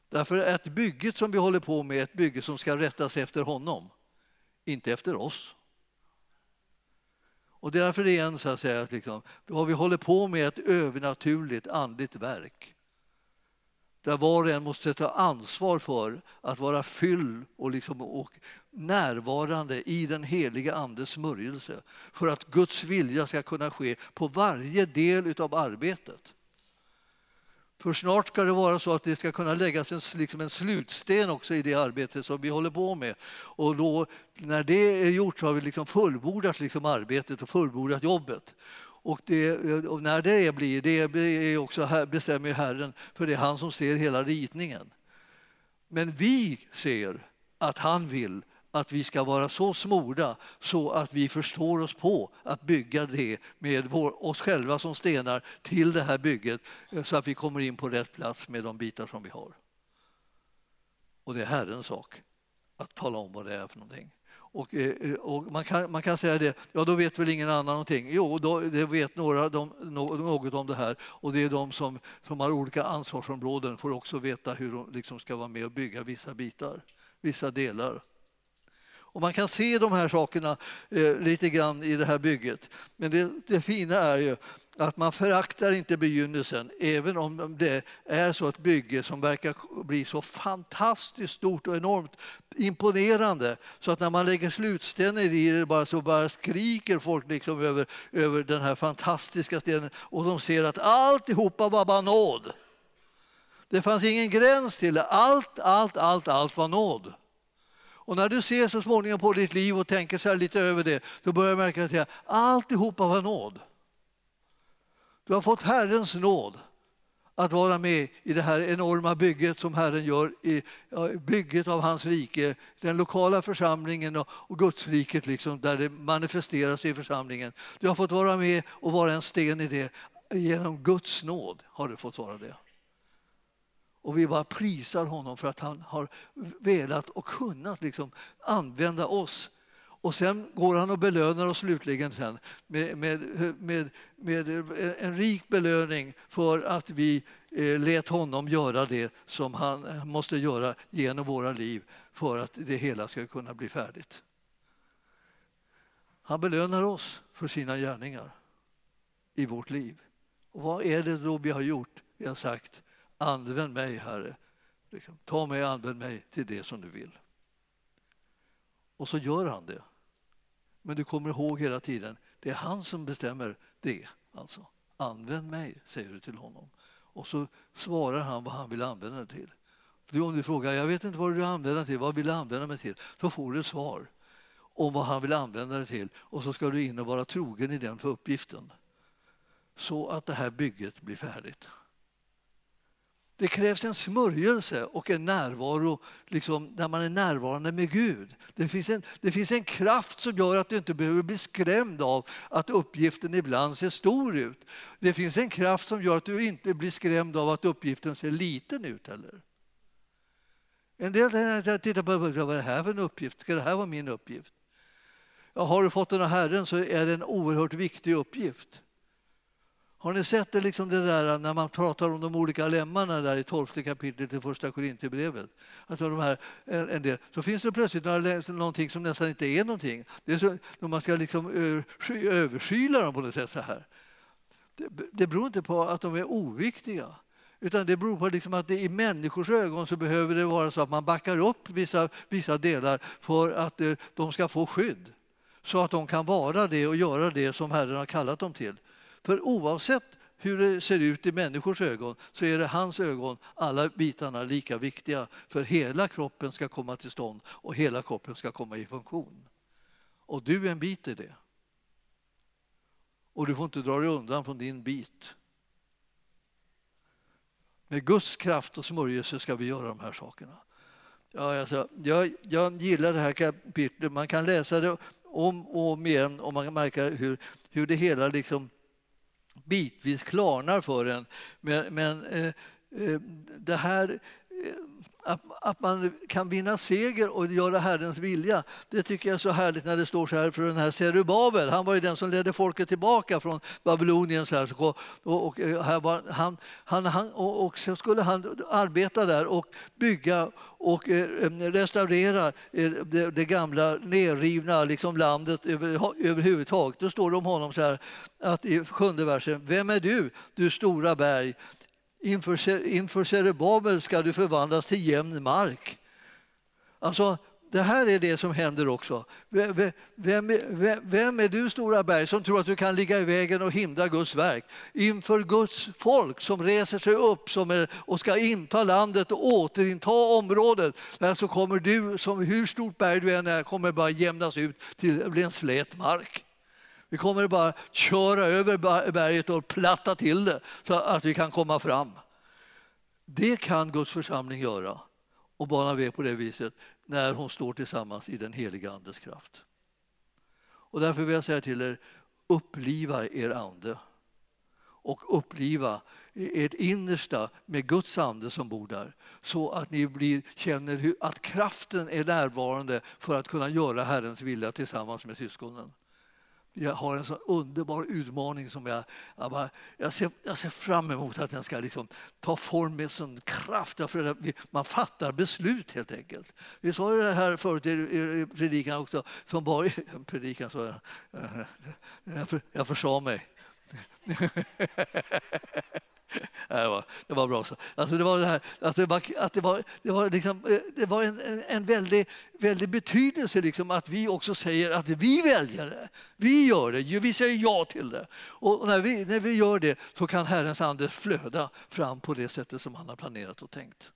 Därför är ett bygge som vi håller på med ett bygge som ska rättas efter honom, inte efter oss. Och därför är en så att säga, liksom, vi håller på med ett övernaturligt andligt verk där var och en måste ta ansvar för att vara fylld och, liksom, och närvarande i den heliga Andes smörjelse för att Guds vilja ska kunna ske på varje del av arbetet. För snart ska det vara så att det ska kunna läggas en, liksom en slutsten också i det arbete som vi håller på med. Och då, när det är gjort så har vi liksom fullbordat liksom arbetet och fullbordat jobbet. Och, det, och när det blir, det är också, bestämmer Herren, för det är han som ser hela ritningen. Men vi ser att han vill att vi ska vara så smorda så att vi förstår oss på att bygga det med vår, oss själva som stenar till det här bygget eh, så att vi kommer in på rätt plats med de bitar som vi har. Och det är Herrens sak att tala om vad det är för någonting. Och, eh, eh, och man, kan, man kan säga det, ja då vet väl ingen annan någonting. Jo, då, det vet några de, något om det här och det är de som, som har olika ansvarsområden får också veta hur de liksom ska vara med och bygga vissa bitar, vissa delar. Och man kan se de här sakerna eh, lite grann i det här bygget. Men det, det fina är ju att man föraktar inte begynnelsen, även om det är så ett bygge som verkar bli så fantastiskt stort och enormt imponerande så att när man lägger slutstenen i det bara så bara skriker folk liksom över, över den här fantastiska stenen och de ser att alltihopa var bara nåd. Det fanns ingen gräns till det. Allt, allt, allt, allt var nåd. Och när du ser så småningom på ditt liv och tänker så lite över det, då börjar du märka att alltihopa var nåd. Du har fått Herrens nåd att vara med i det här enorma bygget som Herren gör, i bygget av hans rike, den lokala församlingen och Gudsriket liksom, där det manifesteras i församlingen. Du har fått vara med och vara en sten i det. Genom Guds nåd har du fått vara det. Och vi bara prisar honom för att han har velat och kunnat liksom använda oss och sen går han och belönar oss slutligen sen med, med, med, med en rik belöning för att vi eh, lät honom göra det som han eh, måste göra genom våra liv för att det hela ska kunna bli färdigt. Han belönar oss för sina gärningar i vårt liv. Och vad är det då vi har gjort? Vi har sagt använd mig, Herre. Liksom, ta mig och använd mig till det som du vill. Och så gör han det. Men du kommer ihåg hela tiden, det är han som bestämmer det. Alltså, använd mig, säger du till honom. Och så svarar han vad han vill använda det till. För om du frågar, jag vet inte vad du vill använda det till, vad vill du använda mig till? Då får du ett svar om vad han vill använda det till och så ska du in och vara trogen i den för uppgiften. Så att det här bygget blir färdigt. Det krävs en smörjelse och en närvaro liksom, där man är närvarande med Gud. Det finns, en, det finns en kraft som gör att du inte behöver bli skrämd av att uppgiften ibland ser stor ut. Det finns en kraft som gör att du inte blir skrämd av att uppgiften ser liten ut heller. En del tittar på vad är det här för en uppgift? Ska det här vara min uppgift? Ja, har du fått den av Herren så är det en oerhört viktig uppgift. Har ni sett det, liksom det där när man pratar om de olika lemmarna där i tolfte kapitlet i första Korinthierbrevet? Alltså de här, en del, så finns det plötsligt någonting som nästan inte är någonting. Det är så, man ska liksom överskyla dem på något sätt. så här. Det, det beror inte på att de är oviktiga. Utan det beror på liksom att det i människors ögon så behöver det vara så att man backar upp vissa, vissa delar för att eh, de ska få skydd. Så att de kan vara det och göra det som Herren har kallat dem till. För oavsett hur det ser ut i människors ögon så är det hans ögon, alla bitarna, lika viktiga. För hela kroppen ska komma till stånd och hela kroppen ska komma i funktion. Och du är en bit i det. Och du får inte dra dig undan från din bit. Med Guds kraft och smörjelse ska vi göra de här sakerna. Ja, alltså, jag, jag gillar det här kapitlet. Man kan läsa det om och om igen och man märker hur, hur det hela liksom bitvis klarnar för en. Men, men eh, eh det här, att, att man kan vinna seger och göra Herrens vilja. Det tycker jag är så härligt när det står så här för den här Serubabel. Han var ju den som ledde folket tillbaka från Babylonien. Så här, och, och, eh, här var, han, han, han, och, och så skulle han arbeta där och bygga och eh, eh restaurera eh, det, det gamla nedrivna liksom landet över, överhuvudtaget. Då står det om honom så här att i sjunde versen. Vem är du, du stora berg? Inför, inför Zerubabel ska du förvandlas till jämn mark. Alltså, det här är det som händer också. Vem, vem, vem, är du, stora berg, som tror att du kan ligga i vägen och hindra Guds verk? Inför Guds folk som reser sig upp som är, och ska inta landet och återinta området. Där så kommer du, som hur stort berg du än är, kommer bara jämnas ut till bli en slät mark. Vi kommer bara köra över berget och platta till det så att vi kan komma fram. Det kan Guds församling göra och bana väg på det viset när hon står tillsammans i den heliga Andes kraft. Och därför vill jag säga till er, uppliva er ande och uppliva ert innersta med Guds ande som bor där så att ni blir, känner hur, att kraften är närvarande för att kunna göra Herrens vilja tillsammans med syskonen jag har en sån underbar utmaning som jag, jag, bara, jag, ser, jag ser fram emot att den ska liksom ta form med sån kraft. För man fattar beslut helt enkelt. Vi sa det här förut i, predikan också, som var [laughs] predikan så jag, [laughs] jag, jag försa mig. [laughs] [laughs] det, var, det var bra. Så. Alltså det var, det här, att det var, att det var, det var, liksom, eh, det var en, en, en väldig, väldig betydelse liksom, att vi också säger att vi väljer det. Vi gör det, vi säger ja till det. Och när vi, när vi gör det så kan Herrens ande flöda fram på det sättet som han har planerat och tänkt.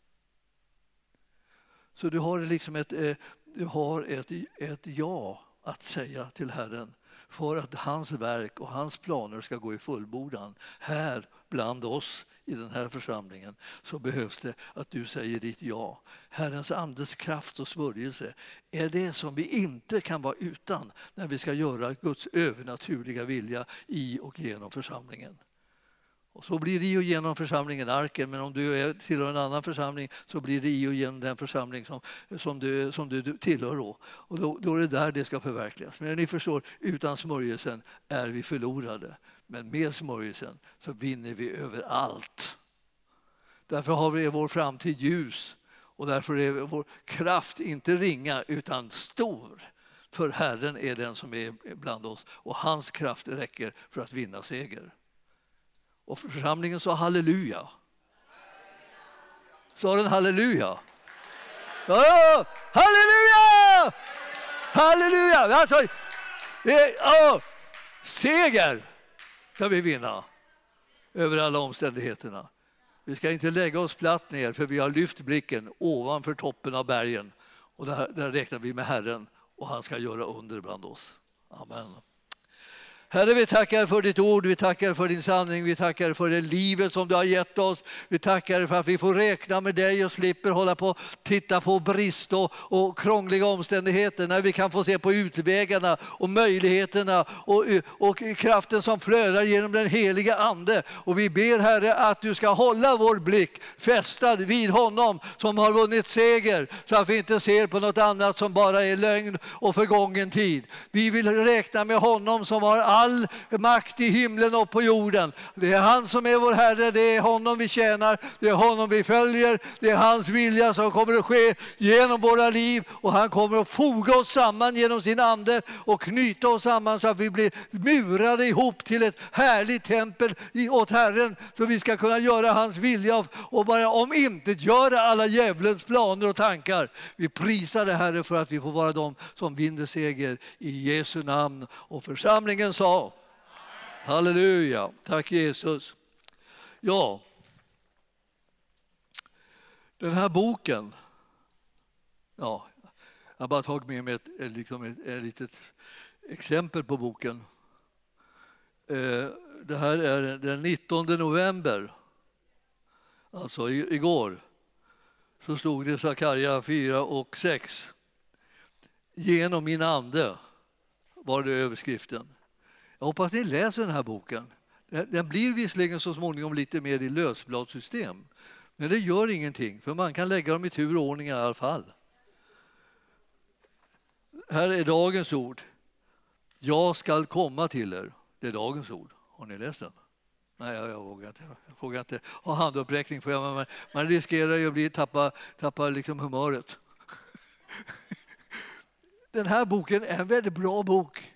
Så du har, liksom ett, eh, du har ett, ett ja att säga till Herren för att hans verk och hans planer ska gå i fullbordan här bland oss i den här församlingen så behövs det att du säger ditt ja. Herrens andes kraft och smörjelse är det som vi inte kan vara utan när vi ska göra Guds övernaturliga vilja i och genom församlingen. Och så blir det i och genom församlingen Arken, men om du tillhör en annan församling så blir det i och genom den församling som, som, du, som du tillhör. Då. Och då, då är det där det ska förverkligas. Men ni förstår, utan smörjelsen är vi förlorade. Men med smörjelsen så vinner vi över allt. Därför har vi vår framtid ljus och därför är vår kraft inte ringa utan stor. För Herren är den som är bland oss och hans kraft räcker för att vinna seger. Och församlingen sa halleluja. Sa den halleluja? Ja, halleluja! Halleluja! Alltså, ja, seger ska vi vinna över alla omständigheterna. Vi ska inte lägga oss platt ner för vi har lyft blicken ovanför toppen av bergen och där, där räknar vi med Herren och han ska göra under bland oss. Amen. Herre, vi tackar för ditt ord, vi tackar för din sanning, vi tackar för det livet som du har gett oss. Vi tackar för att vi får räkna med dig och slipper hålla på titta på brist och, och krångliga omständigheter. När vi kan få se på utvägarna och möjligheterna och, och kraften som flödar genom den heliga Ande. Och vi ber Herre att du ska hålla vår blick fästad vid honom som har vunnit seger så att vi inte ser på något annat som bara är lögn och förgången tid. Vi vill räkna med honom som har all makt i himlen och på jorden. Det är han som är vår Herre, det är honom vi tjänar, det är honom vi följer, det är hans vilja som kommer att ske genom våra liv och han kommer att foga oss samman genom sin ande och knyta oss samman så att vi blir murade ihop till ett härligt tempel åt Herren så vi ska kunna göra hans vilja och bara omintetgöra alla djävulens planer och tankar. Vi prisar det Herre för att vi får vara de som vinner seger i Jesu namn och församlingen sa Halleluja, tack Jesus. Ja, den här boken, ja, jag har bara tagit med mig ett, liksom ett, ett litet exempel på boken. Eh, det här är den 19 november, alltså igår, så stod det Sakarja 4 och 6. Genom min ande var det överskriften. Jag hoppas ni läser den här boken. Den blir visserligen så småningom lite mer i lösbladssystem. Men det gör ingenting, för man kan lägga dem i tur och ordning i alla fall. Här är dagens ord. Jag skall komma till er. Det är dagens ord. Har ni läst den? Nej, jag, jag vågar inte. Jag vågar inte ha handuppräckning. För man, man riskerar ju att bli, tappa, tappa liksom humöret. [laughs] Den här boken är en väldigt bra bok.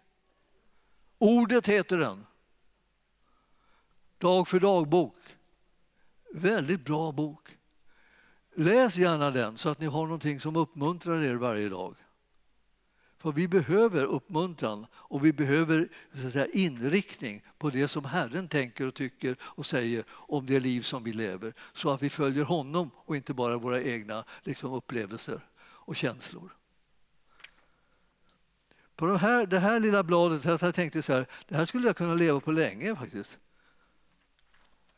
Ordet heter den. Dag för dag-bok. Väldigt bra bok. Läs gärna den så att ni har någonting som uppmuntrar er varje dag. För vi behöver uppmuntran och vi behöver så säga, inriktning på det som Herren tänker och tycker och säger om det liv som vi lever. Så att vi följer honom och inte bara våra egna liksom, upplevelser och känslor. På det här, det här lilla bladet jag tänkte så här, det här skulle jag kunna leva på länge faktiskt.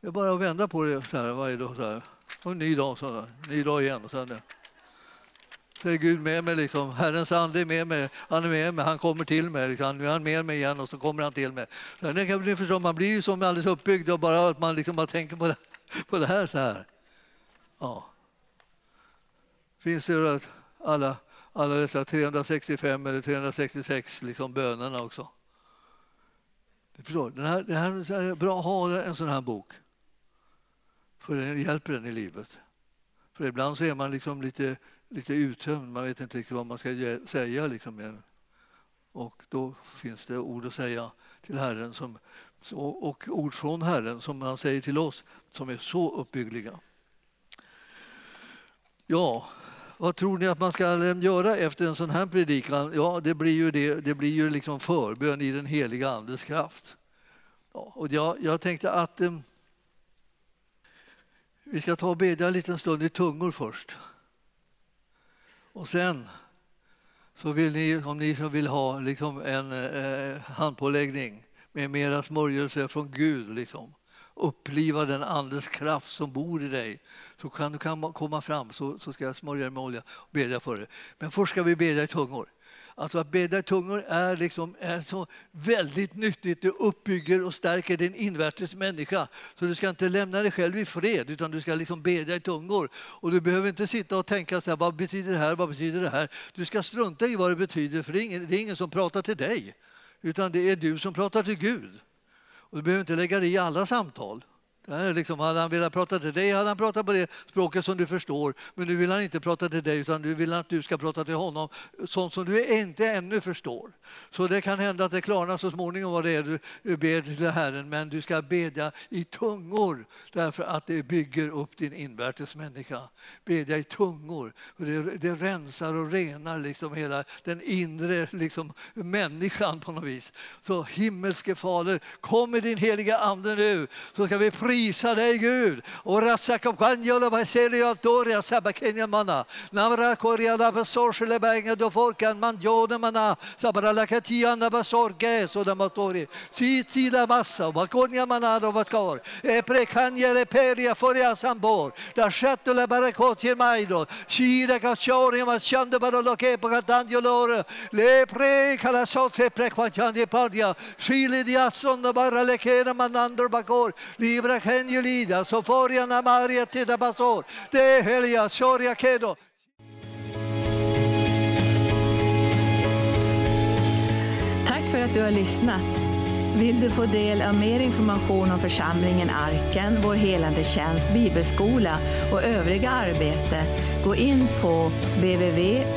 Det är bara att vända på det så här varje dag. Så här. Och en ny dag, så här. ny dag igen. Och så här. Så är Gud med mig. Liksom. Herrens ande är med mig. Han är med mig. Han kommer till mig. Liksom. Nu är han med mig igen och så kommer han till mig. Så det kan ni förstå, man blir ju som alldeles uppbyggd av bara att man liksom bara tänker på det, på det här. så här. Ja. Finns det att alla, alla dessa 365 eller 366 liksom bönerna också? Förstår, det, här, det här är bra att ha en sån här bok. För den hjälper en i livet. För ibland så är man liksom lite lite uttömd. Man vet inte riktigt vad man ska säga. Liksom. Och då finns det ord att säga till Herren som, och ord från Herren som han säger till oss som är så uppbyggliga. Ja, vad tror ni att man ska eh, göra efter en sån här predikan? Ja, det blir ju, det, det blir ju liksom förbön i den heliga Andes kraft. Ja, och jag, jag tänkte att eh, vi ska ta och bedja en liten stund i tungor först. Och sen så vill ni, om ni som vill ha liksom en eh, eh handpåläggning med mera smörjelse från Gud, liksom, uppliva den Andes kraft som bor i dig, så kan du komma fram så, så ska jag smörja dig med olja och bedja för dig. Men först ska vi bedja i tungor. Alltså att bedja i tungor är, liksom, är så väldigt nyttigt. Det uppbygger och stärker din invärtes människa. Så du ska inte lämna dig själv i fred utan du ska liksom bedja i tungor. Och du behöver inte sitta och tänka så här, vad betyder det här, vad betyder det här? Du ska strunta i vad det betyder för det är ingen, det är ingen som pratar till dig. Utan det är du som pratar till Gud. Och du behöver inte lägga dig i alla samtal. Liksom, hade han velat prata till dig hade han pratat på det språket som du förstår. Men nu vill han inte prata till dig utan nu vill han att du ska prata till honom sånt som du inte ännu förstår. Så det kan hända att det klarnar så småningom vad det är du ber till Herren. Men du ska bedja i tungor därför att det bygger upp din invärtes människa. Bedja i tungor. Det, det rensar och renar liksom hela den inre liksom, människan på något vis. Så himmelske Fader, kom med din heliga Ande nu så ska vi prisa Prisa dig Gud. Och rasakapanjola vaseria toria sabakenya mana. Namra koria la basorsele bänga do forkan man jode mana. Sabra la katia na basorge so da matori. Si ti la massa bakonya mana do baskor. E prekanya le peria foria sambor. Da schatto le barakotie maido. Shira kachori ma chande barolo ke pagatandio lor. Le pre kala sotre prekwanjandi padia. Shili diatson da bara le kena manandor bakor. Libra Kenjulida, Soforiana Maria Tida Basor, De Helia Soria Kedo. Tack för att du har lyssnat. Vill du få del av mer information om församlingen Arken, vår helande tjänst, bibelskola och övriga arbete, gå in på www.arken.org.